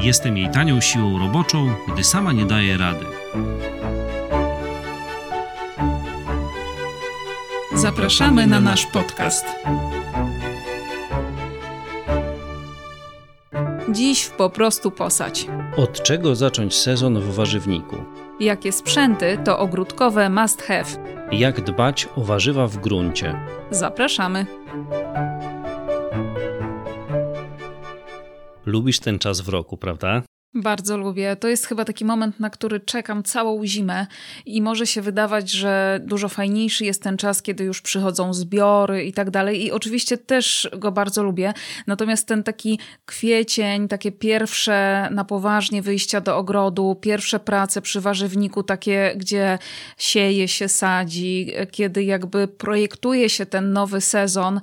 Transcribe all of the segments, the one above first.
Jestem jej tanią siłą roboczą, gdy sama nie daje rady. Zapraszamy na nasz podcast. Dziś w po prostu posać. Od czego zacząć sezon w warzywniku? Jakie sprzęty to ogródkowe must have? Jak dbać o warzywa w gruncie? Zapraszamy. Lubisz ten czas w roku, prawda? Bardzo lubię. To jest chyba taki moment, na który czekam całą zimę i może się wydawać, że dużo fajniejszy jest ten czas, kiedy już przychodzą zbiory i tak dalej. I oczywiście też go bardzo lubię. Natomiast ten taki kwiecień, takie pierwsze na poważnie wyjścia do ogrodu, pierwsze prace przy warzywniku, takie, gdzie sieje się, sadzi, kiedy jakby projektuje się ten nowy sezon,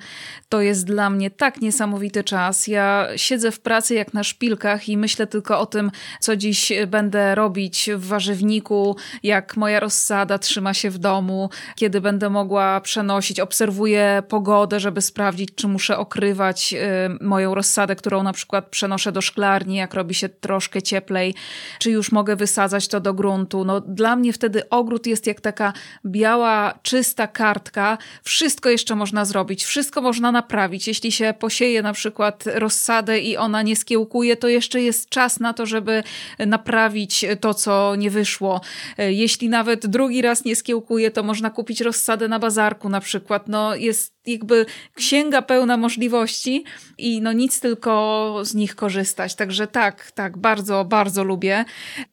to jest dla mnie tak niesamowity czas. Ja siedzę w pracy jak na szpilkach i myślę tylko o tym, tym, co dziś będę robić w warzywniku, jak moja rozsada trzyma się w domu, kiedy będę mogła przenosić. Obserwuję pogodę, żeby sprawdzić, czy muszę okrywać y, moją rozsadę, którą na przykład przenoszę do szklarni, jak robi się troszkę cieplej, czy już mogę wysadzać to do gruntu. No, dla mnie wtedy ogród jest jak taka biała, czysta kartka. Wszystko jeszcze można zrobić, wszystko można naprawić. Jeśli się posieje na przykład rozsadę i ona nie skiełkuje, to jeszcze jest czas na to, żeby naprawić to, co nie wyszło. Jeśli nawet drugi raz nie skiełkuje, to można kupić rozsadę na bazarku na przykład. No jest jakby księga pełna możliwości i no nic tylko z nich korzystać. Także tak, tak, bardzo, bardzo lubię.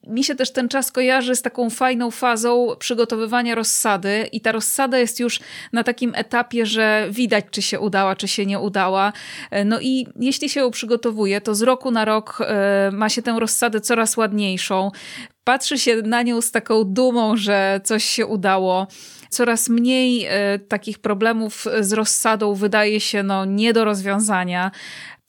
Mi się też ten czas kojarzy z taką fajną fazą przygotowywania rozsady i ta rozsada jest już na takim etapie, że widać, czy się udała, czy się nie udała. No i jeśli się ją przygotowuje, to z roku na rok e, ma się tę rozsadę coraz ładniejszą. Patrzy się na nią z taką dumą, że coś się udało coraz mniej e, takich problemów z rozsadą wydaje się no, nie do rozwiązania.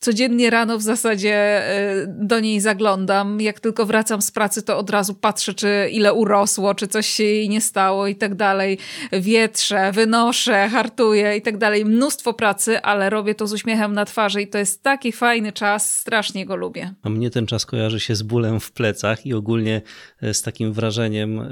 Codziennie rano w zasadzie e, do niej zaglądam. Jak tylko wracam z pracy, to od razu patrzę, czy ile urosło, czy coś się jej nie stało i tak dalej. Wietrzę, wynoszę, hartuję i tak dalej. Mnóstwo pracy, ale robię to z uśmiechem na twarzy i to jest taki fajny czas, strasznie go lubię. A mnie ten czas kojarzy się z bólem w plecach i ogólnie e, z takim wrażeniem,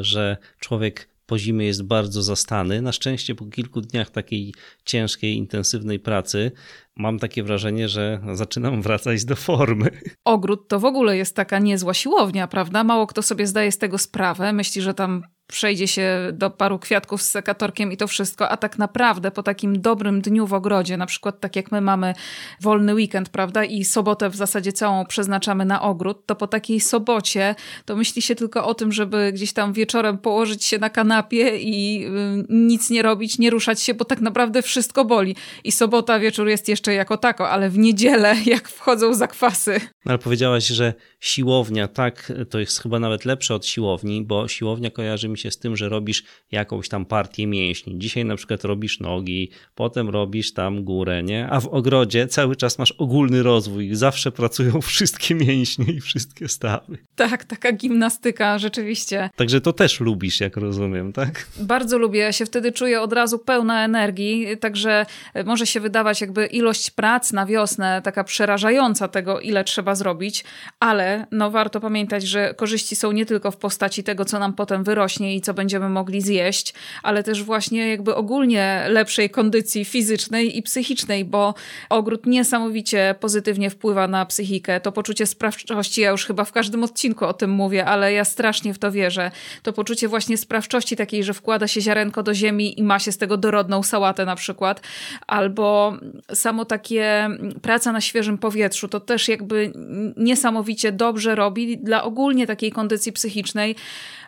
że człowiek po zimie jest bardzo zastany. Na szczęście po kilku dniach takiej ciężkiej, intensywnej pracy mam takie wrażenie, że zaczynam wracać do formy. Ogród to w ogóle jest taka niezła siłownia, prawda? Mało kto sobie zdaje z tego sprawę. Myśli, że tam przejdzie się do paru kwiatków z sekatorkiem i to wszystko, a tak naprawdę po takim dobrym dniu w ogrodzie, na przykład tak jak my mamy wolny weekend, prawda, i sobotę w zasadzie całą przeznaczamy na ogród, to po takiej sobocie to myśli się tylko o tym, żeby gdzieś tam wieczorem położyć się na kanapie i y, nic nie robić, nie ruszać się, bo tak naprawdę wszystko boli. I sobota wieczór jest jeszcze jako tako, ale w niedzielę jak wchodzą zakwasy. No ale powiedziałaś, że siłownia, tak, to jest chyba nawet lepsze od siłowni, bo siłownia kojarzy mi się z tym, że robisz jakąś tam partię mięśni. Dzisiaj na przykład robisz nogi, potem robisz tam górę, nie? A w ogrodzie cały czas masz ogólny rozwój. Zawsze pracują wszystkie mięśnie i wszystkie stawy. Tak, taka gimnastyka, rzeczywiście. Także to też lubisz, jak rozumiem, tak? Bardzo lubię. Ja się wtedy czuję od razu pełna energii, także może się wydawać jakby ilość prac na wiosnę taka przerażająca tego, ile trzeba zrobić, ale no warto pamiętać, że korzyści są nie tylko w postaci tego, co nam potem wyrośnie i co będziemy mogli zjeść, ale też właśnie jakby ogólnie lepszej kondycji fizycznej i psychicznej, bo ogród niesamowicie pozytywnie wpływa na psychikę. To poczucie sprawczości, ja już chyba w każdym odcinku o tym mówię, ale ja strasznie w to wierzę. To poczucie właśnie sprawczości takiej, że wkłada się ziarenko do ziemi i ma się z tego dorodną sałatę na przykład, albo samo takie praca na świeżym powietrzu, to też jakby niesamowicie dobrze robi dla ogólnie takiej kondycji psychicznej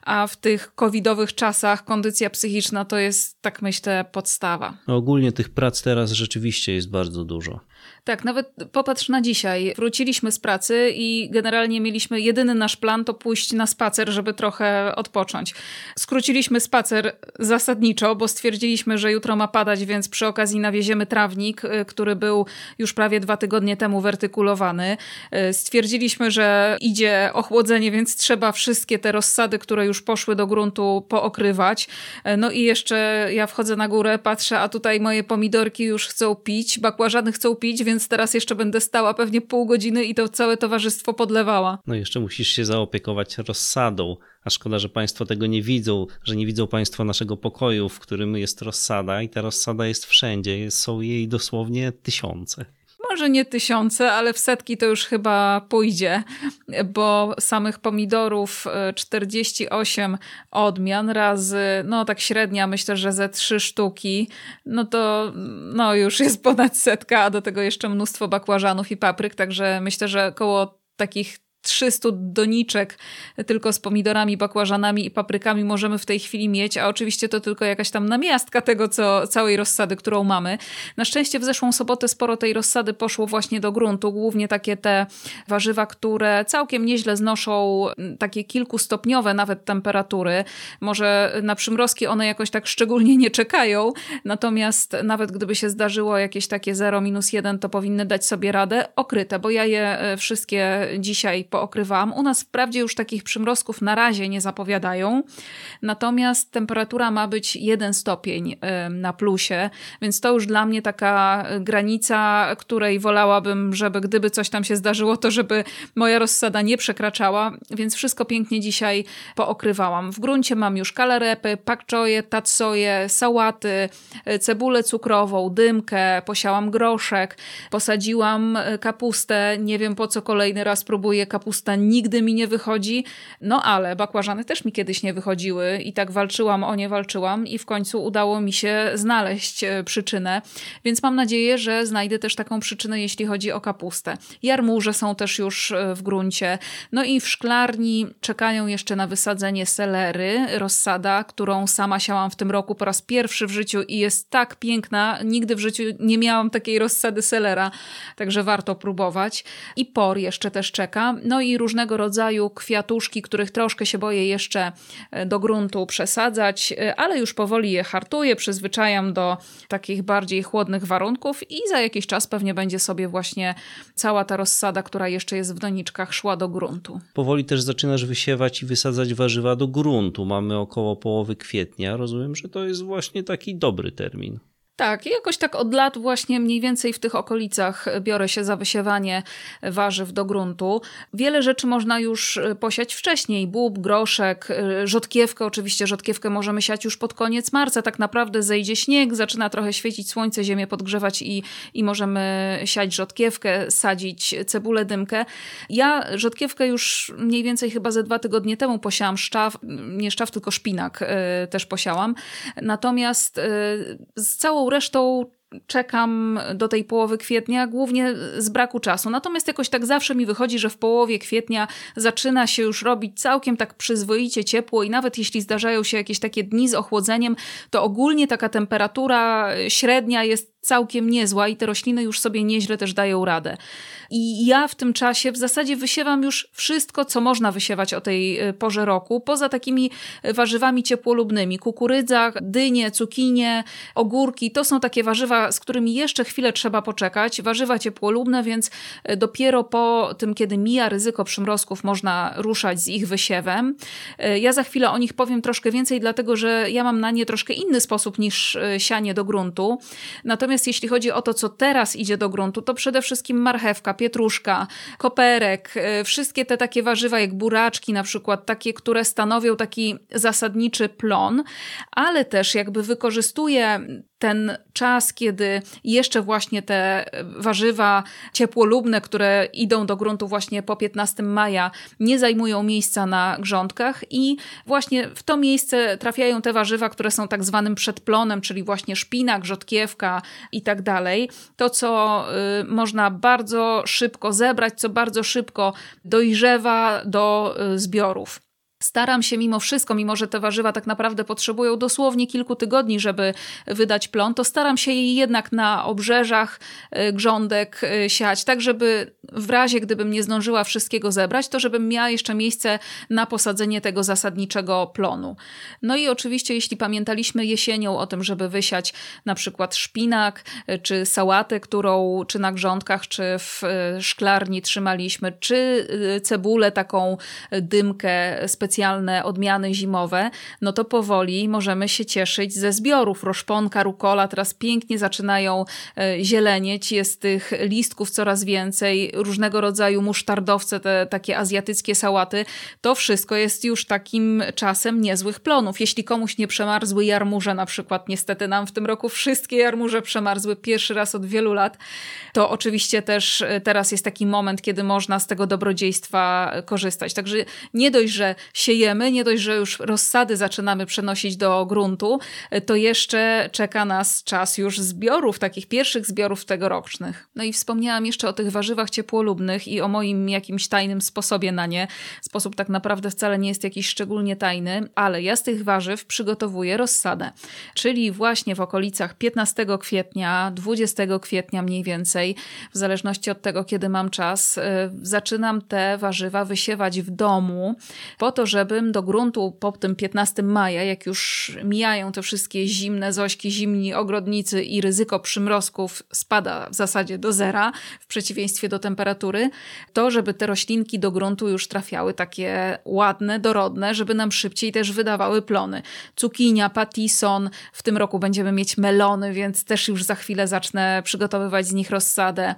a w tych covidowych czasach kondycja psychiczna to jest, tak myślę, podstawa. No ogólnie tych prac teraz rzeczywiście jest bardzo dużo. Tak, nawet popatrz na dzisiaj. Wróciliśmy z pracy i generalnie mieliśmy jedyny nasz plan to pójść na spacer, żeby trochę odpocząć. Skróciliśmy spacer zasadniczo, bo stwierdziliśmy, że jutro ma padać, więc przy okazji nawieziemy trawnik, y, który był już prawie dwa tygodnie temu wertykulowany. Y, stwierdziliśmy, że idzie ochłodzenie, więc trzeba wszystkie te rozsady, które już poszły do gruntu, pookrywać. Y, no i jeszcze ja wchodzę na górę, patrzę, a tutaj moje pomidorki już chcą pić, bakłażany chcą pić, więc teraz jeszcze będę stała pewnie pół godziny i to całe towarzystwo podlewała. No jeszcze musisz się zaopiekować rozsadą, a szkoda, że Państwo tego nie widzą, że nie widzą Państwo naszego pokoju, w którym jest rozsada i ta rozsada jest wszędzie, są jej dosłownie tysiące może nie tysiące, ale w setki to już chyba pójdzie, bo samych pomidorów 48 e, odmian razy, no tak średnia myślę, że ze trzy sztuki, no to no już jest ponad setka, a do tego jeszcze mnóstwo bakłażanów i papryk, także myślę, że koło takich 300 doniczek tylko z pomidorami, bakłażanami i paprykami możemy w tej chwili mieć, a oczywiście to tylko jakaś tam namiastka tego, co całej rozsady, którą mamy. Na szczęście w zeszłą sobotę sporo tej rozsady poszło właśnie do gruntu, głównie takie te warzywa, które całkiem nieźle znoszą takie kilkustopniowe nawet temperatury. Może na przymrozki one jakoś tak szczególnie nie czekają, natomiast nawet gdyby się zdarzyło jakieś takie 0, minus 1, to powinny dać sobie radę okryte, bo ja je e, wszystkie dzisiaj pookrywałam. U nas wprawdzie już takich przymrozków na razie nie zapowiadają, natomiast temperatura ma być 1 stopień na plusie, więc to już dla mnie taka granica, której wolałabym, żeby gdyby coś tam się zdarzyło, to żeby moja rozsada nie przekraczała, więc wszystko pięknie dzisiaj pookrywałam. W gruncie mam już kalarepy, pakczoje, tatsoje, sałaty, cebulę cukrową, dymkę, posiałam groszek, posadziłam kapustę, nie wiem po co kolejny raz próbuję kapustę kapusta nigdy mi nie wychodzi, no ale bakłażany też mi kiedyś nie wychodziły i tak walczyłam o nie walczyłam i w końcu udało mi się znaleźć e, przyczynę, więc mam nadzieję, że znajdę też taką przyczynę, jeśli chodzi o kapustę. Jarmuże są też już e, w gruncie, no i w szklarni czekają jeszcze na wysadzenie selery, rozsada, którą sama siałam w tym roku po raz pierwszy w życiu i jest tak piękna, nigdy w życiu nie miałam takiej rozsady selera, także warto próbować. I por jeszcze też czeka. No i różnego rodzaju kwiatuszki, których troszkę się boję jeszcze e, do gruntu przesadzać, e, ale już powoli je hartuję, przyzwyczajam do takich bardziej chłodnych warunków i za jakiś czas pewnie będzie sobie właśnie cała ta rozsada, która jeszcze jest w doniczkach, szła do gruntu. Powoli też zaczynasz wysiewać i wysadzać warzywa do gruntu. Mamy około połowy kwietnia. Rozumiem, że to jest właśnie taki dobry termin. Tak, jakoś tak od lat właśnie mniej więcej w tych okolicach biorę się za wysiewanie warzyw do gruntu. Wiele rzeczy można już y, posiać wcześniej. Bób, groszek, y, rzodkiewkę. Oczywiście rzodkiewkę możemy siać już pod koniec marca. Tak naprawdę zejdzie śnieg, zaczyna trochę świecić słońce, ziemię podgrzewać i, i możemy siać rzodkiewkę, sadzić cebulę, dymkę. Ja rzodkiewkę już mniej więcej chyba ze dwa tygodnie temu posiałam szczaw, nie szczaw, tylko szpinak y, też posiałam. Natomiast z całą resztą czekam do tej połowy kwietnia, głównie z braku czasu. Natomiast jakoś tak zawsze mi wychodzi, że w połowie kwietnia zaczyna się już robić całkiem tak przyzwoicie ciepło i nawet jeśli zdarzają się jakieś takie dni z ochłodzeniem, to ogólnie taka temperatura średnia jest całkiem niezła i te rośliny już sobie nieźle też dają radę. I ja w tym czasie w zasadzie wysiewam już wszystko, co można wysiewać o tej y, porze roku, poza takimi warzywami ciepłolubnymi. Kukurydza, dynie, cukinie, ogórki, to są takie warzywa, z którymi jeszcze chwilę trzeba poczekać. Warzywa ciepłolubne, więc y, dopiero po tym, kiedy mija ryzyko przymrozków, można ruszać z ich wysiewem. Ja za chwilę o nich powiem troszkę więcej, dlatego że ja mam na nie troszkę inny sposób niż sianie do gruntu. Natomiast jeśli chodzi o to, co teraz idzie do gruntu, to przede wszystkim marchewka, pietruszka, koperek, e, wszystkie te takie warzywa jak buraczki na przykład, takie, które stanowią taki zasadniczy plon, ale też jakby wykorzystuje ten czas, kiedy jeszcze właśnie te warzywa ciepłolubne, które idą do gruntu właśnie po 15 maja, nie zajmują miejsca na grządkach i właśnie w to miejsce trafiają te warzywa, które są tak zwanym przedplonem, czyli właśnie szpinak, rzodkiewka i tak dalej. To, co y, można bardzo szybko zebrać, co bardzo szybko dojrzewa do y, zbiorów. Staram się mimo wszystko, mimo że te warzywa tak naprawdę potrzebują dosłownie kilku tygodni, żeby wydać plon, to staram się je jednak na obrzeżach y, grządek y, siać, tak żeby w razie gdybym nie zdążyła wszystkiego zebrać, to żebym miała jeszcze miejsce na posadzenie tego zasadniczego plonu. No i oczywiście, jeśli pamiętaliśmy jesienią o tym, żeby wysiać na przykład szpinak, y, czy sałatę, którą czy na grządkach, czy w szklarni trzymaliśmy, czy cebulę, taką dymkę specjalną, specjalne odmiany zimowe, no to powoli możemy się cieszyć ze zbiorów. Roszponka, rukola teraz pięknie zaczynają e, zielenieć, jest tych listków coraz więcej, różnego rodzaju musztardowce, te takie azjatyckie sałaty. To wszystko jest już takim czasem niezłych plonów. Jeśli komuś nie przemarzły jarmuże na przykład, niestety nam w tym roku wszystkie jarmuże przemarzły pierwszy raz od wielu lat, to oczywiście też e, teraz jest taki moment, kiedy można z tego dobrodziejstwa korzystać. Także nie dość, że siejemy, nie dość, że już rozsady zaczynamy przenosić do gruntu, to jeszcze czeka nas czas już zbiorów, takich pierwszych zbiorów tegorocznych. No i wspomniałam jeszcze o tych warzywach ciepłolubnych i o moim jakimś tajnym sposobie na nie. Sposób tak naprawdę wcale nie jest jakiś szczególnie tajny, ale ja z tych warzyw przygotowuję rozsadę. Czyli właśnie w okolicach 15 kwietnia, 20 kwietnia mniej więcej, w zależności od tego, kiedy mam czas, y, zaczynam te warzywa wysiewać w domu po to, żebym do gruntu po tym 15 maja, jak już mijają te wszystkie zimne zośki, zimni ogrodnicy i ryzyko przymrozków spada w zasadzie do zera, w przeciwieństwie do temperatury, to żeby te roślinki do gruntu już trafiały takie ładne, dorodne, żeby nam szybciej też wydawały plony. Cukinia, patison, w tym roku będziemy mieć melony, więc też już za chwilę zacznę przygotowywać z nich rozsadę.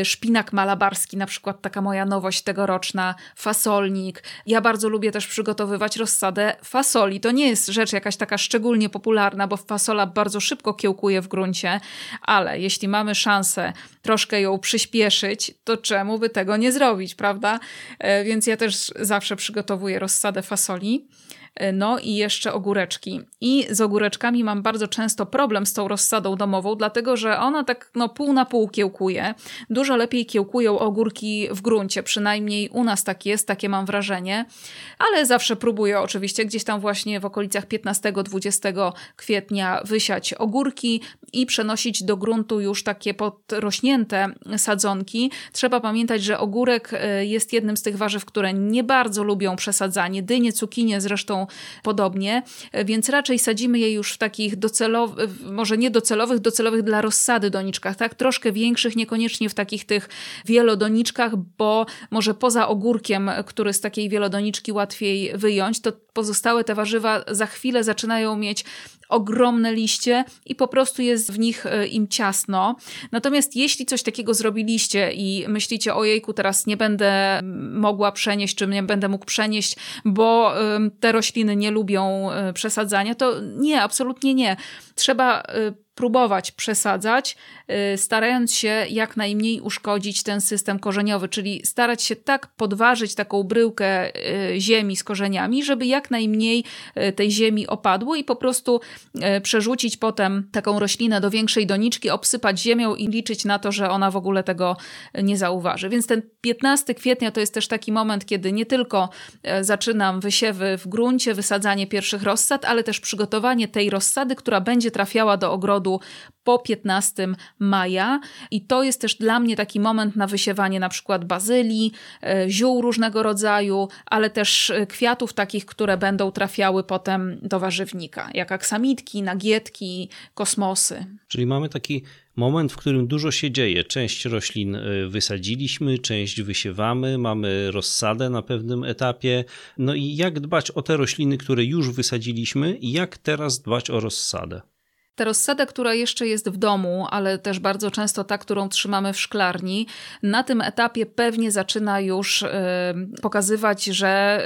Y, szpinak malabarski, na przykład taka moja nowość tegoroczna, fasolnik. Ja bardzo lubię też przygotowywać rozsadę fasoli. To nie jest rzecz jakaś taka szczególnie popularna, bo fasola bardzo szybko kiełkuje w gruncie, ale jeśli mamy szansę troszkę ją przyspieszyć, to czemu by tego nie zrobić, prawda? E, więc ja też zawsze przygotowuję rozsadę fasoli. E, no i jeszcze ogóreczki. I z ogóreczkami mam bardzo często problem z tą rozsadą domową, dlatego że ona tak no, pół na pół kiełkuje. Dużo lepiej kiełkują ogórki w gruncie, przynajmniej u nas tak jest, takie mam wrażenie. Ale zawsze próbuję oczywiście gdzieś tam właśnie w okolicach 15-20 kwietnia wysiać ogórki i przenosić do gruntu już takie podrośnięte sadzonki. Trzeba pamiętać, że ogórek e, jest jednym z tych warzyw, które nie bardzo lubią przesadzanie. Dynie, cukinie zresztą podobnie, więc raczej sadzimy je już w takich docelowych, może nie docelowych, docelowych dla rozsady doniczkach, tak? Troszkę większych, niekoniecznie w takich tych wielodoniczkach, bo może poza ogórkiem, który z takiej wielodoniczki łatwiej wyjąć, to pozostałe te warzywa za chwilę zaczynają mieć ogromne liście i po prostu jest w nich e, im ciasno. Natomiast jeśli coś takiego zrobiliście i myślicie, ojejku, teraz nie będę mogła przenieść, czy nie będę mógł przenieść, bo te rośliny nie lubią e, przesadzania, to nie, absolutnie nie. Trzeba e, próbować przesadzać, y, starając się jak najmniej uszkodzić ten system korzeniowy, czyli starać się tak podważyć taką bryłkę y, ziemi z korzeniami, żeby jak najmniej y, tej ziemi opadło i po prostu przerzucić potem taką roślinę do większej doniczki, obsypać ziemią i liczyć na to, że ona w ogóle tego nie zauważy. Więc ten 15 kwietnia to jest też taki moment, kiedy nie tylko zaczynam wysiewy w gruncie, wysadzanie pierwszych rozsad, ale też przygotowanie tej rozsady, która będzie trafiała do ogrodu po 15 maja i to jest też dla mnie taki moment na wysiewanie na przykład bazylii, e, ziół różnego rodzaju, ale też e, kwiatów takich, które będą trafiały potem do warzywnika, jak aksamitki, nagietki, kosmosy. Czyli mamy taki moment, w którym dużo się dzieje. Część roślin e, wysadziliśmy, część wysiewamy, mamy rozsadę na pewnym etapie. No i jak dbać o te rośliny, które już wysadziliśmy i jak teraz dbać o rozsadę? Ta rozsada, która jeszcze jest w domu, ale też bardzo często ta, którą trzymamy w szklarni, na tym etapie pewnie zaczyna już y, pokazywać, że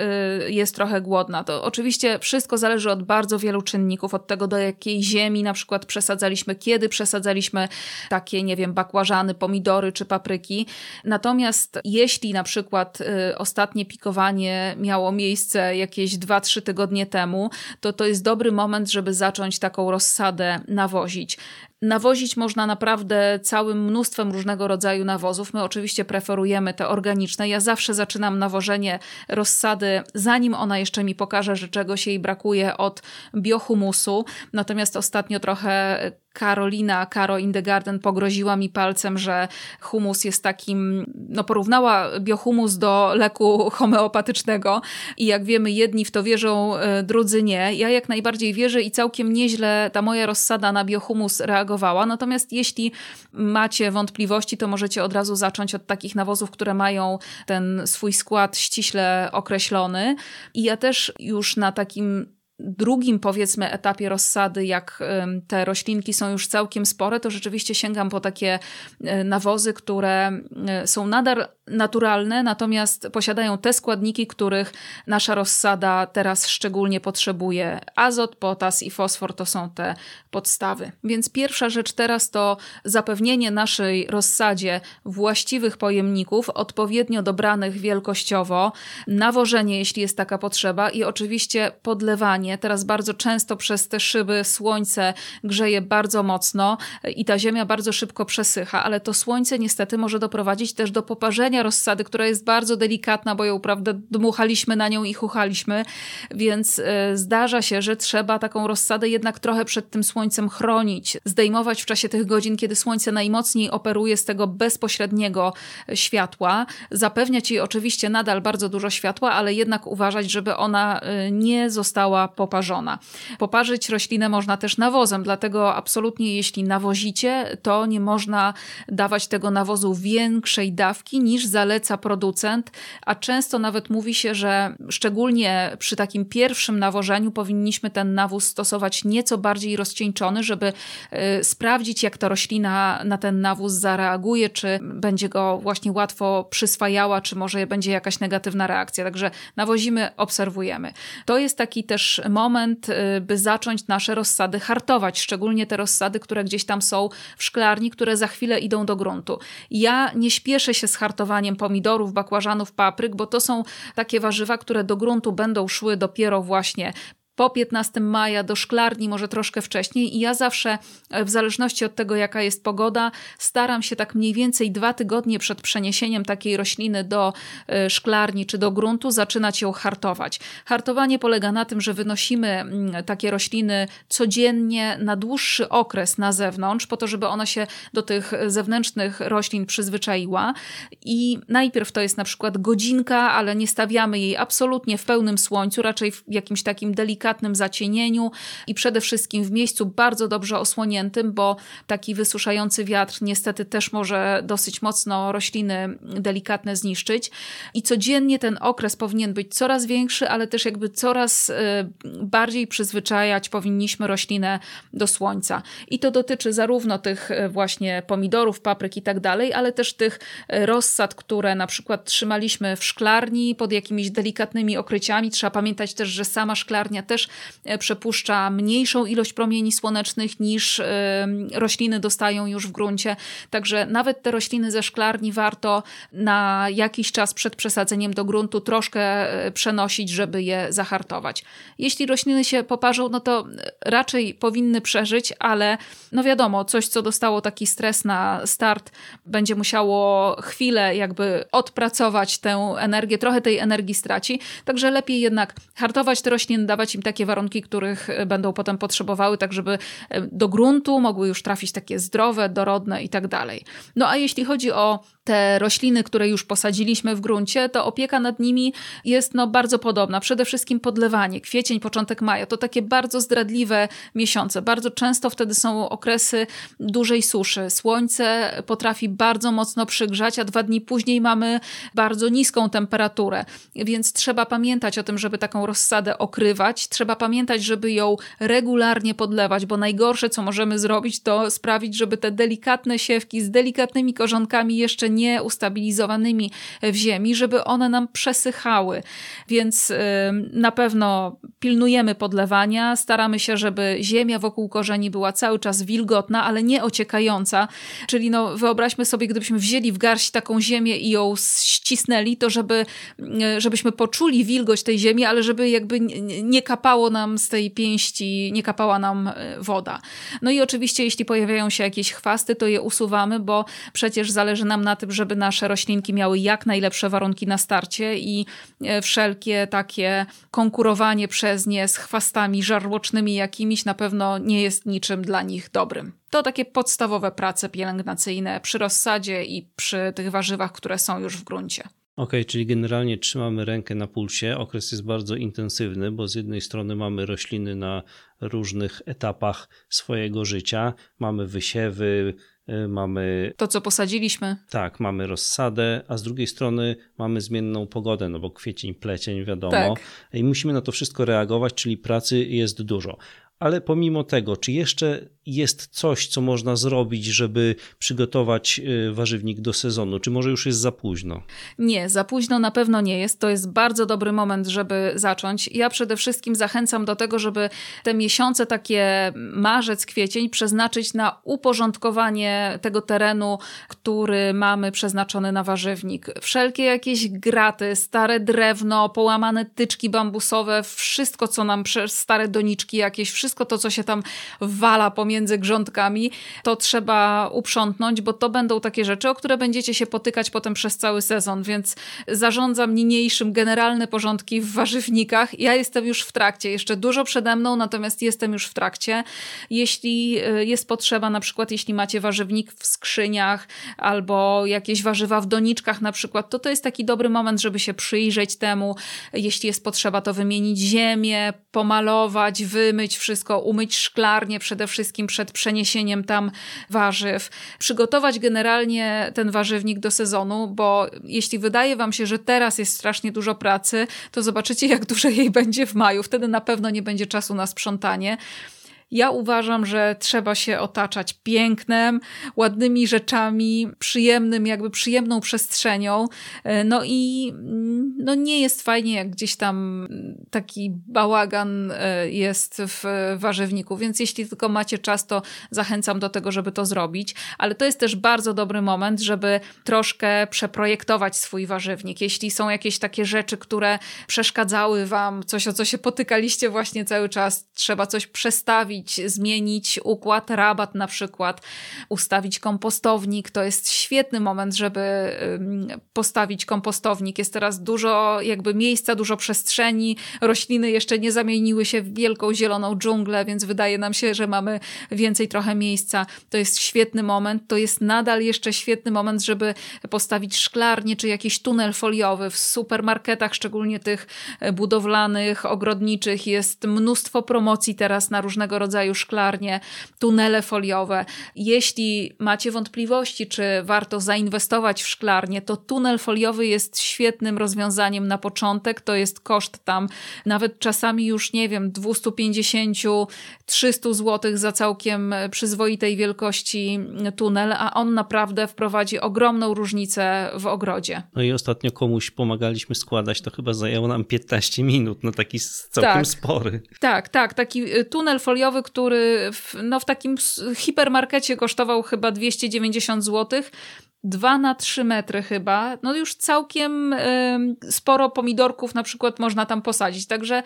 y, jest trochę głodna. To oczywiście wszystko zależy od bardzo wielu czynników, od tego do jakiej ziemi na przykład przesadzaliśmy, kiedy przesadzaliśmy takie, nie wiem, bakłażany, pomidory czy papryki. Natomiast jeśli na przykład y, ostatnie pikowanie miało miejsce jakieś 2-3 tygodnie temu, to to jest dobry moment, żeby zacząć taką rozsadę nawozić. Nawozić można naprawdę całym mnóstwem różnego rodzaju nawozów. My oczywiście preferujemy te organiczne. Ja zawsze zaczynam nawożenie rozsady, zanim ona jeszcze mi pokaże, że czegoś jej brakuje od biohumusu. Natomiast ostatnio trochę Karolina, Karo in the Garden pogroziła mi palcem, że humus jest takim, no porównała biohumus do leku homeopatycznego i jak wiemy jedni w to wierzą, e, drudzy nie. Ja jak najbardziej wierzę i całkiem nieźle ta moja rozsada na biohumus reagowała. Natomiast jeśli macie wątpliwości, to możecie od razu zacząć od takich nawozów, które mają ten swój skład ściśle określony. I ja też już na takim drugim, powiedzmy, etapie rozsady, jak te roślinki są już całkiem spore, to rzeczywiście sięgam po takie e, nawozy, które e, są nadal naturalne, natomiast posiadają te składniki, których nasza rozsada teraz szczególnie potrzebuje. Azot, potas i fosfor to są te podstawy. Więc pierwsza rzecz teraz to zapewnienie naszej rozsadzie właściwych pojemników, odpowiednio dobranych wielkościowo, nawożenie, jeśli jest taka potrzeba i oczywiście podlewanie. Teraz bardzo często przez te szyby słońce grzeje bardzo mocno i ta ziemia bardzo szybko przesycha, ale to słońce niestety może doprowadzić też do poparzenia rozsady, która jest bardzo delikatna, bo ją, prawda, dmuchaliśmy na nią i chuchaliśmy, więc y, zdarza się, że trzeba taką rozsadę jednak trochę przed tym słońcem chronić, zdejmować w czasie tych godzin, kiedy słońce najmocniej operuje z tego bezpośredniego światła, zapewniać jej oczywiście nadal bardzo dużo światła, ale jednak uważać, żeby ona y, nie została poparzona. Poparzyć roślinę można też nawozem, dlatego absolutnie jeśli nawozicie, to nie można dawać tego nawozu większej dawki niż zaleca producent, a często nawet mówi się, że szczególnie przy takim pierwszym nawożeniu powinniśmy ten nawóz stosować nieco bardziej rozcieńczony, żeby y, sprawdzić, jak ta roślina na ten nawóz zareaguje, czy będzie go właśnie łatwo przyswajała, czy może będzie jakaś negatywna reakcja. Także nawozimy, obserwujemy. To jest taki też moment, y, by zacząć nasze rozsady hartować, szczególnie te rozsady, które gdzieś tam są w szklarni, które za chwilę idą do gruntu. Ja nie śpieszę się z hartowaniem pomidorów, bakłażanów, papryk, bo to są takie warzywa, które do gruntu będą szły dopiero właśnie po 15 maja do szklarni, może troszkę wcześniej. I ja zawsze, e, w zależności od tego, jaka jest pogoda, staram się tak mniej więcej dwa tygodnie przed przeniesieniem takiej rośliny do e, szklarni czy do gruntu zaczynać ją hartować. Hartowanie polega na tym, że wynosimy mm, takie rośliny codziennie na dłuższy okres na zewnątrz, po to, żeby ona się do tych zewnętrznych roślin przyzwyczaiła. I najpierw to jest na przykład godzinka, ale nie stawiamy jej absolutnie w pełnym słońcu, raczej w jakimś takim delikatnym delikatnym zacienieniu i przede wszystkim w miejscu bardzo dobrze osłoniętym, bo taki wysuszający wiatr niestety też może dosyć mocno rośliny delikatne zniszczyć. I codziennie ten okres powinien być coraz większy, ale też jakby coraz y, bardziej przyzwyczajać powinniśmy roślinę do słońca. I to dotyczy zarówno tych y, właśnie pomidorów, papryk i tak dalej, ale też tych y, rozsad, które na przykład trzymaliśmy w szklarni pod jakimiś delikatnymi okryciami. Trzeba pamiętać też, że sama szklarnia też e, przepuszcza mniejszą ilość promieni słonecznych niż e, rośliny dostają już w gruncie. Także nawet te rośliny ze szklarni warto na jakiś czas przed przesadzeniem do gruntu troszkę e, przenosić, żeby je zahartować. Jeśli rośliny się poparzą, no to raczej powinny przeżyć, ale no wiadomo, coś co dostało taki stres na start, będzie musiało chwilę jakby odpracować tę energię, trochę tej energii straci. Także lepiej jednak hartować te rośliny, dawać im takie warunki, których e, będą potem potrzebowały, tak żeby e, do gruntu mogły już trafić takie zdrowe, dorodne i tak dalej. No a jeśli chodzi o te rośliny, które już posadziliśmy w gruncie, to opieka nad nimi jest no, bardzo podobna. Przede wszystkim podlewanie, kwiecień, początek maja to takie bardzo zdradliwe miesiące. Bardzo często wtedy są okresy dużej suszy. Słońce potrafi bardzo mocno przygrzać, a dwa dni później mamy bardzo niską temperaturę. Więc trzeba pamiętać o tym, żeby taką rozsadę okrywać. Trzeba pamiętać, żeby ją regularnie podlewać, bo najgorsze, co możemy zrobić, to sprawić, żeby te delikatne siewki z delikatnymi korzonkami jeszcze nie ustabilizowanymi w ziemi, żeby one nam przesychały. Więc na pewno pilnujemy podlewania, staramy się, żeby ziemia wokół korzeni była cały czas wilgotna, ale nie ociekająca. Czyli no, wyobraźmy sobie, gdybyśmy wzięli w garść taką ziemię i ją ścisnęli, to żeby, żebyśmy poczuli wilgoć tej ziemi, ale żeby jakby nie kapało kapało nam z tej pięści, nie kapała nam e, woda. No i oczywiście, jeśli pojawiają się jakieś chwasty, to je usuwamy, bo przecież zależy nam na tym, żeby nasze roślinki miały jak najlepsze warunki na starcie i e, wszelkie takie konkurowanie przez nie z chwastami żarłocznymi jakimiś na pewno nie jest niczym dla nich dobrym. To takie podstawowe prace pielęgnacyjne przy rozsadzie i przy tych warzywach, które są już w gruncie. Ok, czyli generalnie trzymamy rękę na pulsie. Okres jest bardzo intensywny, bo z jednej strony mamy rośliny na różnych etapach swojego życia. Mamy wysiewy, y, mamy. To, co posadziliśmy. Tak, mamy rozsadę, a z drugiej strony mamy zmienną pogodę, no bo kwiecień, plecień, wiadomo. Tak. I musimy na to wszystko reagować, czyli pracy jest dużo. Ale pomimo tego, czy jeszcze jest coś, co można zrobić, żeby przygotować y, warzywnik do sezonu? Czy może już jest za późno? Nie, za późno na pewno nie jest. To jest bardzo dobry moment, żeby zacząć. Ja przede wszystkim zachęcam do tego, żeby te miesiące, takie marzec, kwiecień, przeznaczyć na uporządkowanie tego terenu, który mamy przeznaczony na warzywnik. Wszelkie jakieś graty, stare drewno, połamane tyczki bambusowe, wszystko, co nam, stare doniczki jakieś, wszystko to, co się tam wala pomiędzy między grządkami, to trzeba uprzątnąć, bo to będą takie rzeczy, o które będziecie się potykać potem przez cały sezon, więc zarządzam niniejszym generalne porządki w warzywnikach. Ja jestem już w trakcie, jeszcze dużo przede mną, natomiast jestem już w trakcie. Jeśli y, jest potrzeba, na przykład jeśli macie warzywnik w skrzyniach albo jakieś warzywa w doniczkach na przykład, to to jest taki dobry moment, żeby się przyjrzeć temu. Jeśli jest potrzeba, to wymienić ziemię, pomalować, wymyć wszystko, umyć szklarnię przede wszystkim przed przeniesieniem tam warzyw. Przygotować generalnie ten warzywnik do sezonu, bo jeśli wydaje Wam się, że teraz jest strasznie dużo pracy, to zobaczycie, jak dużo jej będzie w maju. Wtedy na pewno nie będzie czasu na sprzątanie. Ja uważam, że trzeba się otaczać pięknem, ładnymi rzeczami, przyjemnym, jakby przyjemną przestrzenią. E, no i mm, no nie jest fajnie, jak gdzieś tam taki bałagan e, jest w warzywniku, więc jeśli tylko macie czas, to zachęcam do tego, żeby to zrobić. Ale to jest też bardzo dobry moment, żeby troszkę przeprojektować swój warzywnik. Jeśli są jakieś takie rzeczy, które przeszkadzały wam, coś o co się potykaliście właśnie cały czas, trzeba coś przestawić, zmienić układ, rabat na przykład, ustawić kompostownik. To jest świetny moment, żeby postawić kompostownik. Jest teraz dużo jakby miejsca, dużo przestrzeni. Rośliny jeszcze nie zamieniły się w wielką zieloną dżunglę, więc wydaje nam się, że mamy więcej trochę miejsca. To jest świetny moment. To jest nadal jeszcze świetny moment, żeby postawić szklarnię czy jakiś tunel foliowy. W supermarketach, szczególnie tych budowlanych, ogrodniczych, jest mnóstwo promocji teraz na różnego rodzaju rodzaju szklarnie, tunele foliowe. Jeśli macie wątpliwości, czy warto zainwestować w szklarnię, to tunel foliowy jest świetnym rozwiązaniem na początek. To jest koszt tam nawet czasami już, nie wiem, 250-300 zł za całkiem przyzwoitej wielkości tunel, a on naprawdę wprowadzi ogromną różnicę w ogrodzie. No i ostatnio komuś pomagaliśmy składać, to chyba zajęło nam 15 minut, no taki całkiem tak, spory. Tak, tak, taki y, tunel foliowy, który w, no w takim hipermarkecie kosztował chyba 290 zł. 2 na 3 metry chyba, no już całkiem y, sporo pomidorków na przykład można tam posadzić, także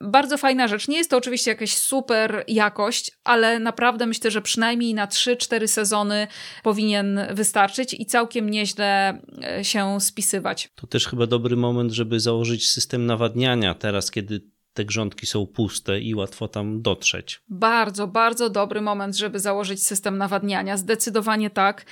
bardzo fajna rzecz. Nie jest to oczywiście jakaś super jakość, ale naprawdę myślę, że przynajmniej na 3-4 sezony powinien wystarczyć i całkiem nieźle e, się spisywać. To też chyba dobry moment, żeby założyć system nawadniania teraz, kiedy te grządki są puste i łatwo tam dotrzeć. Bardzo, bardzo dobry moment, żeby założyć system nawadniania. Zdecydowanie tak.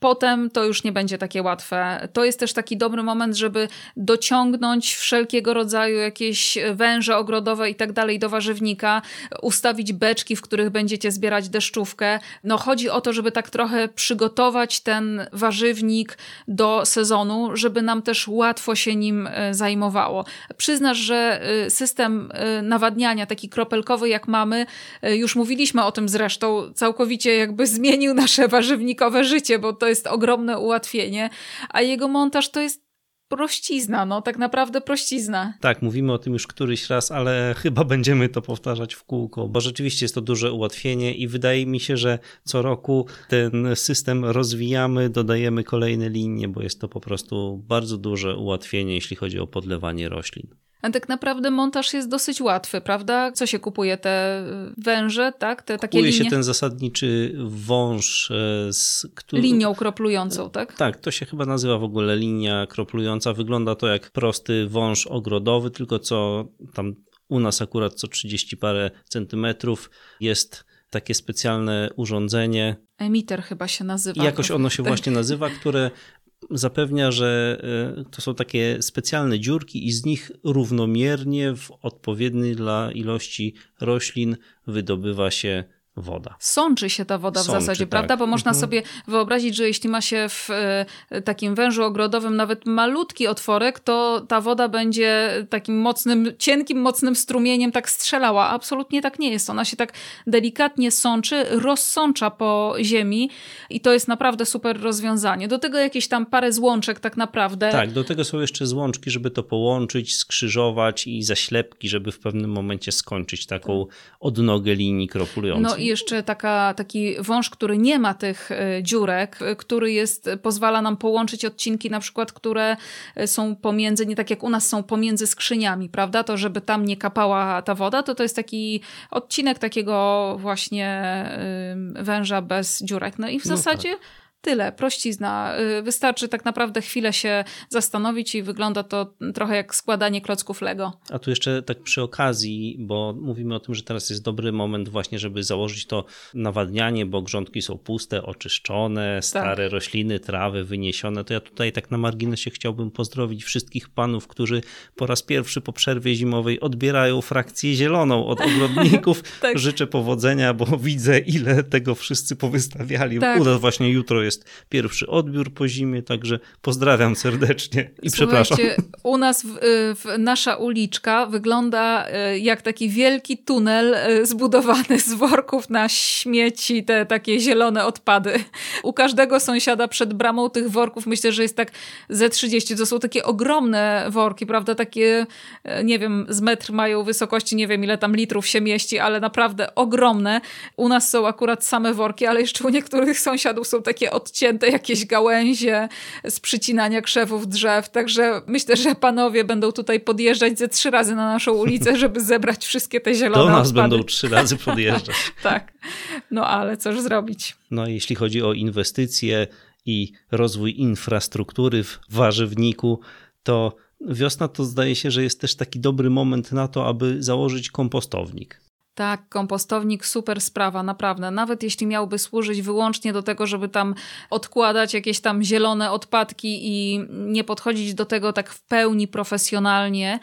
Potem to już nie będzie takie łatwe. To jest też taki dobry moment, żeby dociągnąć wszelkiego rodzaju jakieś węże ogrodowe i tak dalej do warzywnika, ustawić beczki, w których będziecie zbierać deszczówkę. No chodzi o to, żeby tak trochę przygotować ten warzywnik do sezonu, żeby nam też łatwo się nim e, zajmowało. Przyznasz, że e, system e, nawadniania, taki kropelkowy jak mamy, już mówiliśmy o tym zresztą, całkowicie jakby zmienił nasze warzywnikowe życie, bo to jest ogromne ułatwienie, a jego montaż to jest prościzna, no tak naprawdę prościzna. Tak, mówimy o tym już któryś raz, ale chyba będziemy to powtarzać w kółko, bo rzeczywiście jest to duże ułatwienie i wydaje mi się, że co roku ten system rozwijamy, dodajemy kolejne linie, bo jest to po prostu bardzo duże ułatwienie, jeśli chodzi o podlewanie roślin. A tak naprawdę montaż jest dosyć łatwy, prawda? Co się kupuje? Te węże, tak? Te takie Kupuje linie? się ten zasadniczy wąż e, z który... Linią kroplującą, tak? Tak, to się chyba nazywa w ogóle linia kroplująca. Wygląda to jak prosty wąż ogrodowy, tylko co tam u nas akurat co 30 parę centymetrów jest takie specjalne urządzenie. Emiter chyba się nazywa. Jakoś ono się właśnie nazywa, które zapewnia, że e, to są takie specjalne dziurki i z nich równomiernie w odpowiedniej dla ilości roślin wydobywa się woda. Sączy się ta woda Sączy, w zasadzie, tak. prawda? Bo można Mhm. sobie wyobrazić, że jeśli ma się w e, takim wężu ogrodowym nawet malutki otworek, to ta woda będzie takim mocnym, cienkim, mocnym strumieniem tak strzelała. Absolutnie tak nie jest. Ona się tak delikatnie sączy, rozsącza po ziemi i to jest naprawdę super rozwiązanie. Do tego jakieś tam parę złączek tak naprawdę. Tak, do tego są jeszcze złączki, żeby to połączyć, skrzyżować i zaślepki, żeby w pewnym momencie skończyć taką odnogę linii kroplującej. No jeszcze taka, taki wąż, który nie ma tych e, dziurek, e, który jest, pozwala nam połączyć odcinki na przykład, które e, są pomiędzy, nie tak jak u nas są pomiędzy skrzyniami, prawda? To żeby tam nie kapała ta woda, to to jest taki odcinek takiego właśnie węża bez dziurek. No i w No zasadzie Tyle, prościzna. Y, Wystarczy tak naprawdę chwilę się zastanowić i wygląda to trochę jak składanie klocków Lego. A tu jeszcze tak przy okazji, bo mówimy o tym, że teraz jest dobry moment właśnie, żeby założyć to nawadnianie, bo grządki są puste, oczyszczone, stare rośliny, trawy wyniesione, to ja tutaj tak na marginesie chciałbym pozdrowić wszystkich panów, którzy po raz pierwszy po przerwie zimowej odbierają frakcję zieloną od ogrodników. Tak. Życzę powodzenia, bo widzę ile tego wszyscy powystawiali. Tak. U nas właśnie jutro jest pierwszy odbiór po zimie, także pozdrawiam serdecznie i przepraszam. Słuchajcie, u nas w, y, w, nasza uliczka wygląda y, jak taki wielki tunel y, zbudowany z worków na śmieci, te takie zielone odpady. U każdego sąsiada przed bramą tych worków myślę, że jest tak ze 30. To są takie ogromne worki, prawda? Takie, nie wiem, z metr mają wysokości, nie wiem ile tam litrów się mieści, ale naprawdę ogromne. U nas są akurat same worki, ale jeszcze u niektórych sąsiadów są takie odcięte jakieś gałęzie z przycinania krzewów drzew. Także myślę, że panowie będą tutaj podjeżdżać ze trzy razy na naszą ulicę, żeby zebrać wszystkie te zielone Do nas odpady. będą trzy razy podjeżdżać. Tak. No ale cóż zrobić? No, jeśli chodzi o inwestycje i rozwój infrastruktury w warzywniku, to wiosna to zdaje się, że jest też taki dobry moment na to, aby założyć kompostownik. Tak, kompostownik super sprawa, naprawdę. Nawet jeśli miałby służyć wyłącznie do tego, żeby tam odkładać jakieś tam zielone odpadki i nie podchodzić do tego tak w pełni profesjonalnie,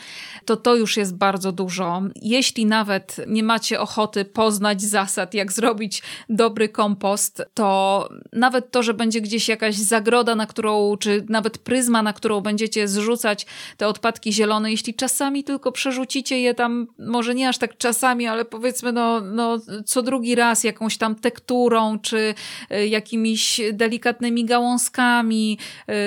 to to już jest bardzo dużo. Jeśli nawet nie macie ochoty poznać zasad, jak zrobić dobry kompost, to nawet to, że będzie gdzieś jakaś zagroda, na którą, czy nawet pryzma, na którą będziecie zrzucać te odpadki zielone, jeśli czasami tylko przerzucicie je tam, może nie aż tak czasami, ale powiedzmy no, no co drugi raz jakąś tam tekturą, czy y, jakimiś delikatnymi gałązkami,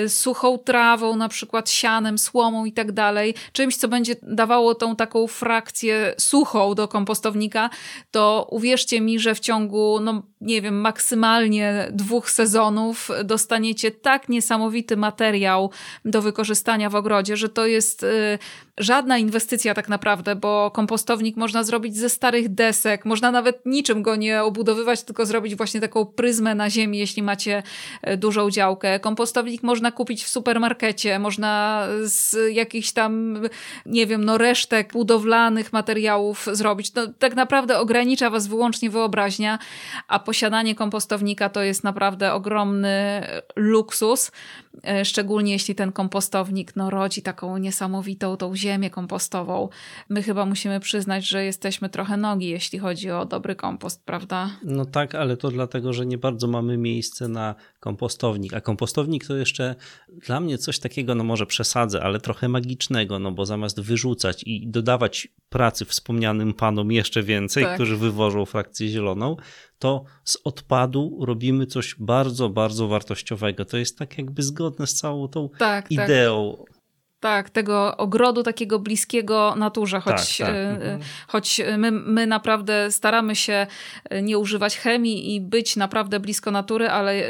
y, suchą trawą, na przykład sianem, słomą i tak dalej, czymś, co będzie dawało tą taką frakcję suchą do kompostownika, to uwierzcie mi, że w ciągu, no nie wiem, maksymalnie dwóch sezonów dostaniecie tak niesamowity materiał do wykorzystania w ogrodzie, że to jest y, żadna inwestycja tak naprawdę, bo kompostownik można zrobić ze starych desek, można nawet niczym go nie obudowywać, tylko zrobić właśnie taką pryzmę na ziemi, jeśli macie e, dużą działkę. Kompostownik można kupić w supermarkecie, można z jakichś tam, nie wiem, no resztek budowlanych materiałów zrobić. No, tak naprawdę ogranicza was wyłącznie wyobraźnia, a posiadanie kompostownika to jest naprawdę ogromny luksus, e, szczególnie jeśli ten kompostownik no, rodzi taką niesamowitą tą ziemię kompostową. My chyba musimy przyznać, że jesteśmy trochę nogi, jeśli chodzi o dobry kompost, prawda? No tak, ale to dlatego, że nie bardzo mamy miejsce na kompostownik. A kompostownik to jeszcze dla mnie coś takiego, no może przesadzę, ale trochę magicznego, no bo zamiast wyrzucać i dodawać pracy wspomnianym panom jeszcze więcej, Tak. którzy wywożą frakcję zieloną, to z odpadu robimy coś bardzo, bardzo wartościowego. To jest tak jakby zgodne z całą tą Tak, tak. ideą. Tak, tego ogrodu takiego bliskiego naturze, choć, Tak, tak. e, Mhm. choć my, my naprawdę staramy się e, nie używać chemii i być naprawdę blisko natury, ale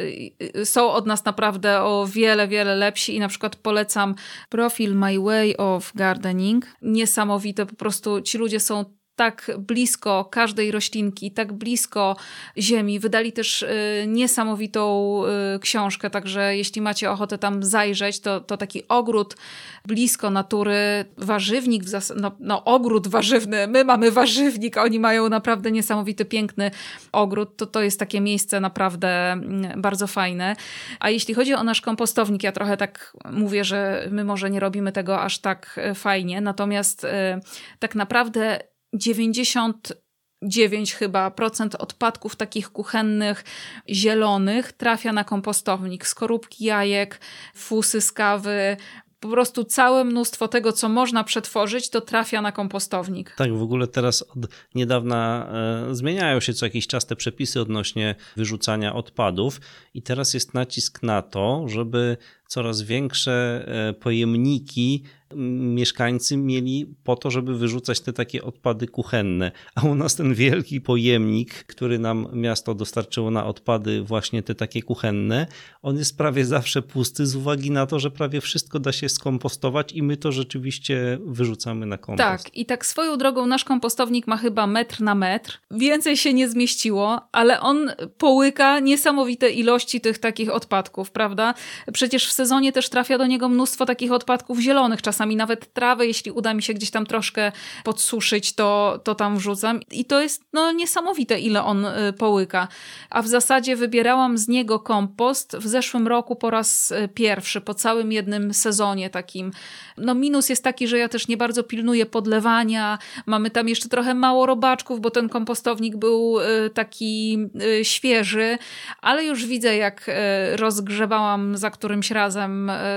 są od nas naprawdę o wiele, wiele lepsi i na przykład polecam profil My Way of Gardening. Niesamowite, po prostu ci ludzie są tak blisko każdej roślinki, tak blisko ziemi. Wydali też y, niesamowitą y, książkę, także jeśli macie ochotę tam zajrzeć, to, to taki ogród blisko natury, warzywnik, no, no ogród warzywny, my mamy warzywnik, oni mają naprawdę niesamowity, piękny ogród, to to jest takie miejsce naprawdę mm, bardzo fajne. A jeśli chodzi o nasz kompostownik, ja trochę tak mówię, że my może nie robimy tego aż tak e, fajnie, natomiast e, tak naprawdę 99 chyba procent odpadków takich kuchennych, zielonych trafia na kompostownik. Skorupki jajek, fusy z kawy, po prostu całe mnóstwo tego, co można przetworzyć, to trafia na kompostownik. Tak, w ogóle teraz od niedawna e, zmieniają się co jakiś czas te przepisy odnośnie wyrzucania odpadów i teraz jest nacisk na to, żeby coraz większe e, pojemniki mieszkańcy mieli po to, żeby wyrzucać te takie odpady kuchenne. A u nas ten wielki pojemnik, który nam miasto dostarczyło na odpady, właśnie te takie kuchenne, on jest prawie zawsze pusty z uwagi na to, że prawie wszystko da się skompostować i my to rzeczywiście wyrzucamy na kompost. Tak, i tak swoją drogą nasz kompostownik ma chyba metr na metr. Więcej się nie zmieściło, ale on połyka niesamowite ilości tych takich odpadków, prawda? Przecież w sezonie też trafia do niego mnóstwo takich odpadków zielonych, czasami nawet trawę, jeśli uda mi się gdzieś tam troszkę podsuszyć, to, to tam wrzucam. I to jest no, niesamowite, ile on y, połyka. A w zasadzie wybierałam z niego kompost w zeszłym roku po raz y, pierwszy, po całym jednym sezonie takim. No minus jest taki, że ja też nie bardzo pilnuję podlewania, mamy tam jeszcze trochę mało robaczków, bo ten kompostownik był y, taki świeży, ale już widzę jak rozgrzebałam za którymś razem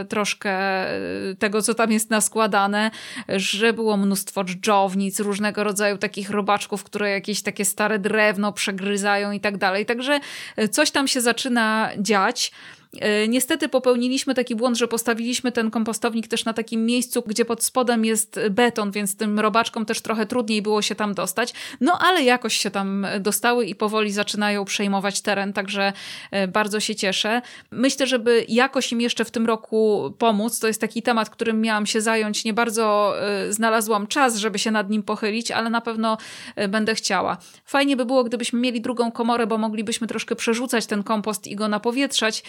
y, troszkę y, tego, co tam jest naskładane, że było mnóstwo dżdżownic, różnego rodzaju takich robaczków, które jakieś takie stare drewno przegryzają i tak dalej. Także y, coś tam się zaczyna dziać. E, Niestety popełniliśmy taki błąd, że postawiliśmy ten kompostownik też na takim miejscu, gdzie pod spodem jest beton, więc tym robaczkom też trochę trudniej było się tam dostać. No ale jakoś się tam dostały i powoli zaczynają przejmować teren, także e, bardzo się cieszę. Myślę, żeby jakoś im jeszcze w tym roku pomóc. To jest taki temat, którym miałam się zająć. Nie bardzo e, znalazłam czas, żeby się nad nim pochylić, ale na pewno będę chciała. Fajnie by było, gdybyśmy mieli drugą komorę, bo moglibyśmy troszkę przerzucać ten kompost i go napowietrzać.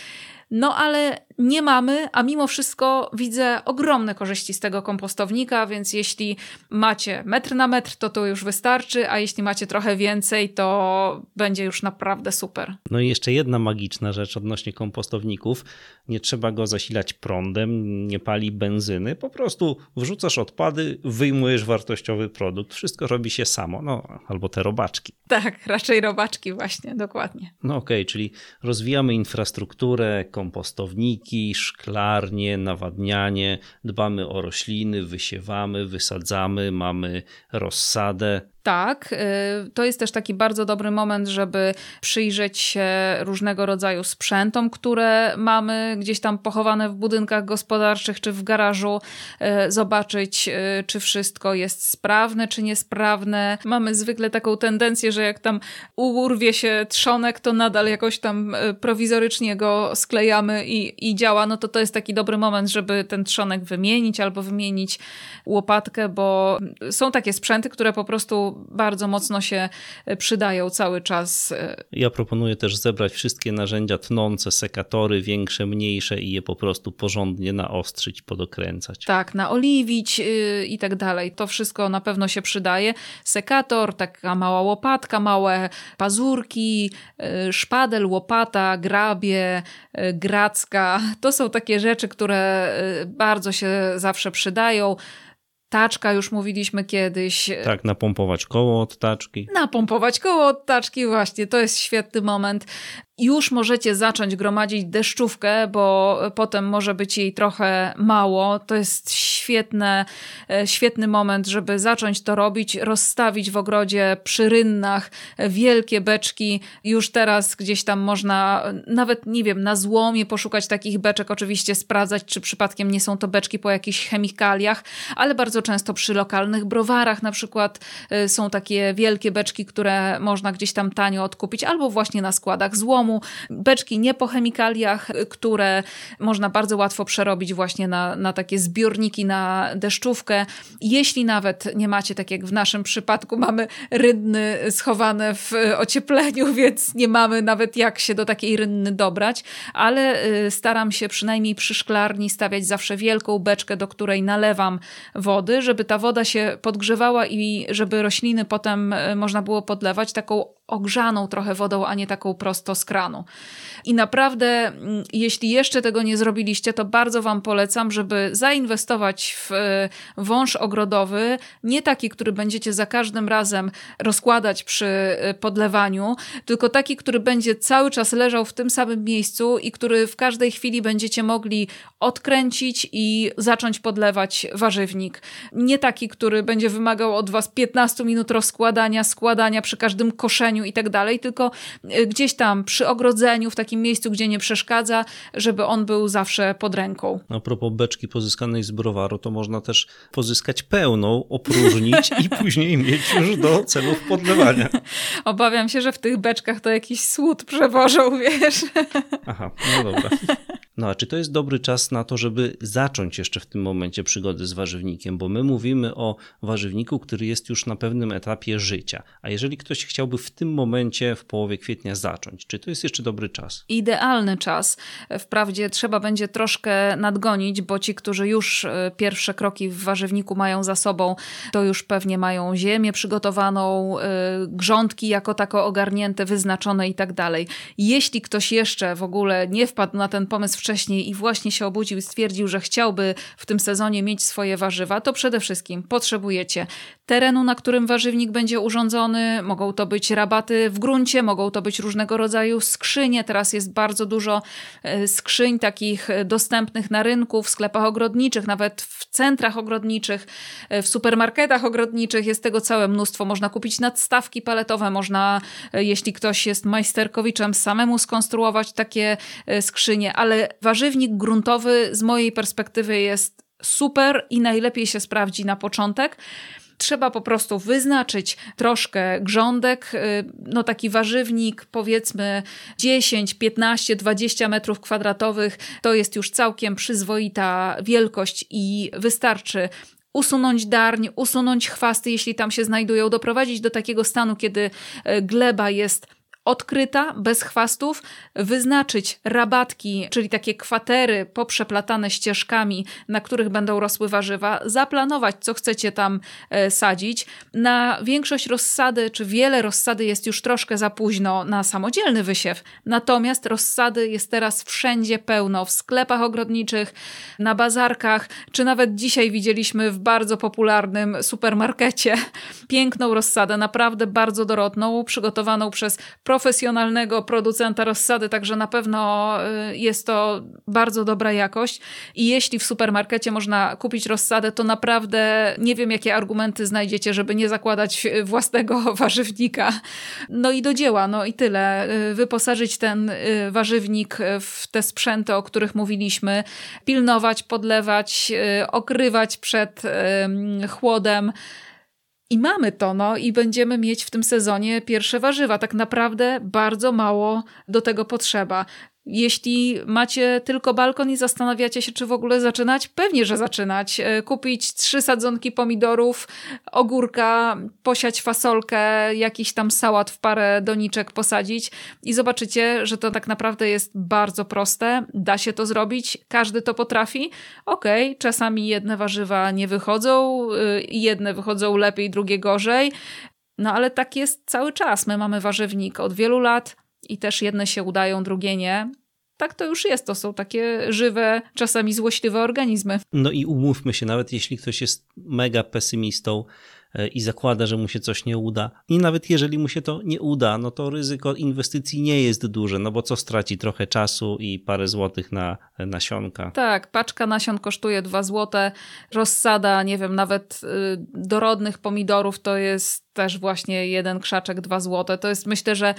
No ale nie mamy, a mimo wszystko widzę ogromne korzyści z tego kompostownika, więc jeśli macie metr na metr, to to już wystarczy, a jeśli macie trochę więcej, to będzie już naprawdę super. No i jeszcze jedna magiczna rzecz odnośnie kompostowników. Nie trzeba go zasilać prądem, nie pali benzyny. Po prostu wrzucasz odpady, wyjmujesz wartościowy produkt. Wszystko robi się samo. No, albo te robaczki. Tak, raczej robaczki właśnie, dokładnie. No okej, czyli rozwijamy infrastrukturę, kompostowniki, szklarnie, nawadnianie, dbamy o rośliny, wysiewamy, wysadzamy, mamy rozsadę. Tak, y, to jest też taki bardzo dobry moment, żeby przyjrzeć się różnego rodzaju sprzętom, które mamy gdzieś tam pochowane w budynkach gospodarczych czy w garażu, y, zobaczyć, y, czy wszystko jest sprawne, czy niesprawne. Mamy zwykle taką tendencję, że jak tam urwie się trzonek, to nadal jakoś tam prowizorycznie go sklejamy i, i działa. No to to jest taki dobry moment, żeby ten trzonek wymienić albo wymienić łopatkę, bo są takie sprzęty, które po prostu bardzo mocno się przydają cały czas. Ja proponuję też zebrać wszystkie narzędzia tnące, sekatory, większe, mniejsze i je po prostu porządnie naostrzyć, podokręcać. Tak, naoliwić yy, i tak dalej. To wszystko na pewno się przydaje. Sekator, taka mała łopatka, małe pazurki, yy, szpadel, łopata, grabie, yy, gracka. To są takie rzeczy, które bardzo się zawsze przydają. Taczka, już mówiliśmy kiedyś. Tak, napompować koło od taczki. Napompować koło od taczki, właśnie, to jest świetny moment. Już możecie zacząć gromadzić deszczówkę, bo potem może być jej trochę mało. To jest świetne, e, świetny moment, żeby zacząć to robić, rozstawić w ogrodzie przy rynnach wielkie beczki. Już teraz gdzieś tam można, nawet nie wiem, na złomie poszukać takich beczek, oczywiście sprawdzać, czy przypadkiem nie są to beczki po jakichś chemikaliach, ale bardzo często przy lokalnych browarach na przykład e, są takie wielkie beczki, które można gdzieś tam tanio odkupić, albo właśnie na składach złomu Beczki nie po chemikaliach, które można bardzo łatwo przerobić właśnie na, na takie zbiorniki na deszczówkę. Jeśli nawet nie macie, tak jak w naszym przypadku, mamy rynny schowane w ociepleniu, więc nie mamy nawet jak się do takiej rynny dobrać, ale y, staram się przynajmniej przy szklarni stawiać zawsze wielką beczkę, do której nalewam wody, żeby ta woda się podgrzewała i żeby rośliny potem y, można było podlewać taką ogrzaną trochę wodą, a nie taką prosto z kranu. I naprawdę, mm, jeśli jeszcze tego nie zrobiliście, to bardzo Wam polecam, żeby zainwestować w e, wąż ogrodowy, nie taki, który będziecie za każdym razem rozkładać przy e, podlewaniu, tylko taki, który będzie cały czas leżał w tym samym miejscu i który w każdej chwili będziecie mogli odkręcić i zacząć podlewać warzywnik. Nie taki, który będzie wymagał od Was 15 minut rozkładania, składania przy każdym koszeniu i tak dalej, tylko e, gdzieś tam przy ogrodzeniu, w takim miejscu, gdzie nie przeszkadza, żeby on był zawsze pod ręką. A propos beczki pozyskanej z browaru, to można też pozyskać pełną, opróżnić i później mieć już do celów podlewania. Obawiam się, że w tych beczkach to jakiś słód przewożą, wiesz. Aha, no dobra. No a czy to jest dobry czas na to, żeby zacząć jeszcze w tym momencie przygody z warzywnikiem? Bo my mówimy o warzywniku, który jest już na pewnym etapie życia. A jeżeli ktoś chciałby w tym momencie, w połowie kwietnia zacząć, czy to jest jeszcze dobry czas? Idealny czas. Wprawdzie trzeba będzie troszkę nadgonić, bo ci, którzy już e, pierwsze kroki w warzywniku mają za sobą, to już pewnie mają ziemię przygotowaną, e, grządki jako tako ogarnięte, wyznaczone i tak dalej. Jeśli ktoś jeszcze w ogóle nie wpadł na ten pomysł wcześniej i właśnie się obudził i stwierdził, że chciałby w tym sezonie mieć swoje warzywa, to przede wszystkim potrzebujecie terenu, na którym warzywnik będzie urządzony. Mogą to być rabaty w gruncie, mogą to być różnego rodzaju skrzynie. Teraz jest bardzo dużo e, skrzyń takich dostępnych na rynku, w sklepach ogrodniczych, nawet w centrach ogrodniczych, e, w supermarketach ogrodniczych. Jest tego całe mnóstwo. Można kupić nadstawki paletowe, można, e, jeśli ktoś jest majsterkowiczem, samemu skonstruować takie skrzynie, ale warzywnik gruntowy z mojej perspektywy jest super i najlepiej się sprawdzi na początek trzeba po prostu wyznaczyć troszkę grządek, y, no taki warzywnik powiedzmy 10, 15, 20 metrów kwadratowych. To jest już całkiem przyzwoita wielkość i wystarczy usunąć darń, usunąć chwasty, jeśli tam się znajdują, doprowadzić do takiego stanu, kiedy y, gleba jest odkryta, bez chwastów, wyznaczyć rabatki, czyli takie kwatery poprzeplatane ścieżkami, na których będą rosły warzywa, zaplanować, co chcecie tam e, sadzić. Na większość rozsady, czy wiele rozsady jest już troszkę za późno na samodzielny wysiew, natomiast rozsady jest teraz wszędzie pełno, w sklepach ogrodniczych, na bazarkach, czy nawet dzisiaj widzieliśmy w bardzo popularnym supermarkecie piękną rozsadę, naprawdę bardzo dorodną, przygotowaną przez profesjonalnego producenta rozsady, także na pewno y, jest to bardzo dobra jakość. I jeśli w supermarkecie można kupić rozsadę, to naprawdę nie wiem, jakie argumenty znajdziecie, żeby nie zakładać własnego warzywnika. No i do dzieła, no i tyle. Y, wyposażyć ten y, warzywnik w te sprzęty, o których mówiliśmy, pilnować, podlewać, okrywać przed chłodem. I mamy to, no i będziemy mieć w tym sezonie pierwsze warzywa. Tak naprawdę bardzo mało do tego potrzeba. Jeśli macie tylko balkon i zastanawiacie się, czy w ogóle zaczynać, pewnie, że zaczynać. E, kupić trzy sadzonki pomidorów, ogórka, posiać fasolkę, jakiś tam sałat w parę doniczek posadzić i zobaczycie, że to tak naprawdę jest bardzo proste. Da się to zrobić, każdy to potrafi. Okej, okay, czasami jedne warzywa nie wychodzą, y, jedne wychodzą lepiej, drugie gorzej. No ale tak jest cały czas. My mamy warzywnik od wielu lat, i też jedne się udają, drugie nie. Tak to już jest, to są takie żywe, czasami złośliwe organizmy. No i umówmy się, nawet jeśli ktoś jest mega pesymistą, e, i zakłada, że mu się coś nie uda. I nawet jeżeli mu się to nie uda, no to ryzyko inwestycji nie jest duże, no bo co straci trochę czasu i parę złotych na nasionka. Tak, paczka nasion kosztuje 2 złote, rozsada, nie wiem, nawet y, dorodnych pomidorów to jest też właśnie jeden krzaczek, dwa złote. To jest myślę, że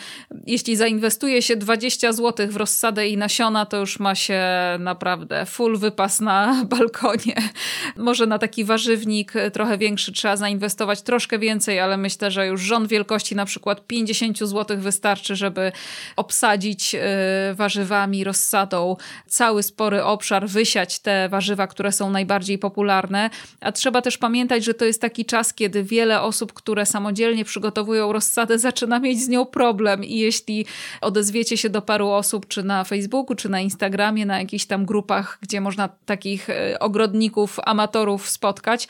jeśli zainwestuje się 20 złotych w rozsadę i nasiona, to już ma się naprawdę full wypas na balkonie. Może na taki warzywnik trochę większy trzeba zainwestować troszkę więcej, ale myślę, że już rząd wielkości na przykład 50 złotych wystarczy, żeby obsadzić y, warzywami, rozsadą cały spory obszar, wysiać te warzywa, które są najbardziej popularne. A trzeba też pamiętać, że to jest taki czas, kiedy wiele osób, które sam samodzielnie przygotowują rozsadę, zaczyna mieć z nią problem. I jeśli odezwiecie się do paru osób, czy na Facebooku, czy na Instagramie, na jakichś tam grupach, gdzie można takich e, ogrodników, amatorów spotkać,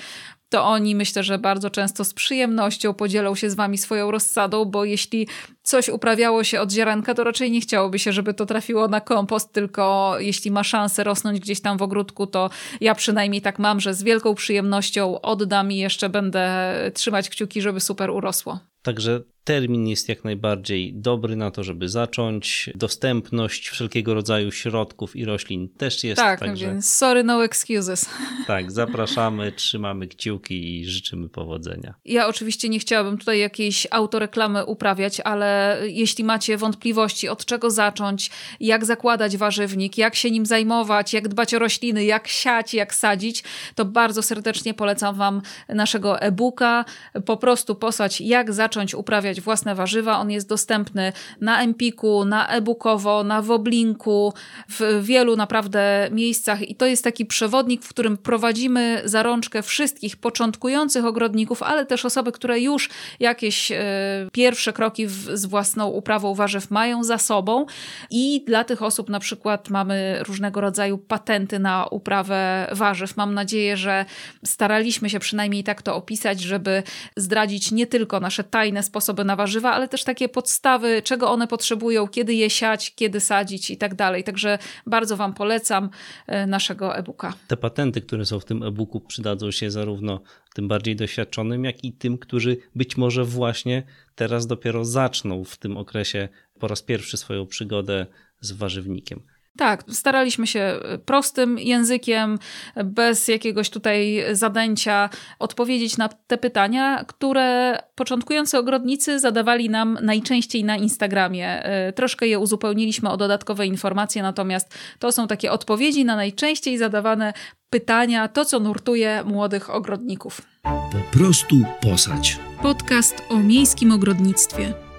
to oni myślę, że bardzo często z przyjemnością podzielą się z wami swoją rozsadą, bo jeśli coś uprawiało się od ziarenka, to raczej nie chciałoby się, żeby to trafiło na kompost, tylko jeśli ma szansę rosnąć gdzieś tam w ogródku, to ja przynajmniej tak mam, że z wielką przyjemnością oddam i jeszcze będę trzymać kciuki, żeby super urosło. Także termin jest jak najbardziej dobry na to, żeby zacząć. Dostępność wszelkiego rodzaju środków i roślin też jest. Tak, także... więc sorry, no excuses. Tak, zapraszamy, trzymamy kciuki i życzymy powodzenia. Ja oczywiście nie chciałabym tutaj jakiejś autoreklamy uprawiać, ale jeśli macie wątpliwości, od czego zacząć, jak zakładać warzywnik, jak się nim zajmować, jak dbać o rośliny, jak siać, jak sadzić, to bardzo serdecznie polecam Wam naszego e-booka. Po prostu posać, jak zacząć uprawiać własne warzywa. On jest dostępny na Empiku, na e-bookowo, na Woblinku, w wielu naprawdę miejscach i to jest taki przewodnik, w którym prowadzimy za rączkę wszystkich początkujących ogrodników, ale też osoby, które już jakieś e, pierwsze kroki w, z własną uprawą warzyw mają za sobą i dla tych osób na przykład mamy różnego rodzaju patenty na uprawę warzyw. Mam nadzieję, że staraliśmy się przynajmniej tak to opisać, żeby zdradzić nie tylko nasze tajne sposoby na warzywa, ale też takie podstawy, czego one potrzebują, kiedy je siać, kiedy sadzić i tak dalej. Także bardzo Wam polecam e, naszego e-booka. Te patenty, które są w tym e-booku, przydadzą się zarówno tym bardziej doświadczonym, jak i tym, którzy być może właśnie teraz dopiero zaczną w tym okresie po raz pierwszy swoją przygodę z warzywnikiem. Tak, staraliśmy się e, prostym językiem, bez jakiegoś tutaj zadęcia odpowiedzieć na te pytania, które początkujący ogrodnicy zadawali nam najczęściej na Instagramie. E, troszkę je uzupełniliśmy o dodatkowe informacje, natomiast to są takie odpowiedzi na najczęściej zadawane pytania, to co nurtuje młodych ogrodników. Po prostu posać. Podcast o miejskim ogrodnictwie.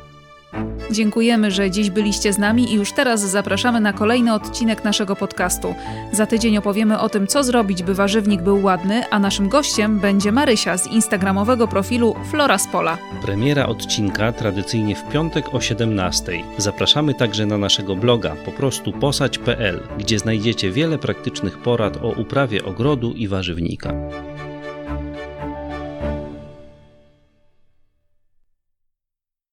Dziękujemy, że dziś byliście z nami i już teraz zapraszamy na kolejny odcinek naszego podcastu. Za tydzień opowiemy o tym, co zrobić, by warzywnik był ładny, a naszym gościem będzie Marysia z instagramowego profilu Flora z Pola. Premiera odcinka tradycyjnie w piątek o 17. Zapraszamy także na naszego bloga po prostu posać.pl, gdzie znajdziecie wiele praktycznych porad o uprawie ogrodu i warzywnika.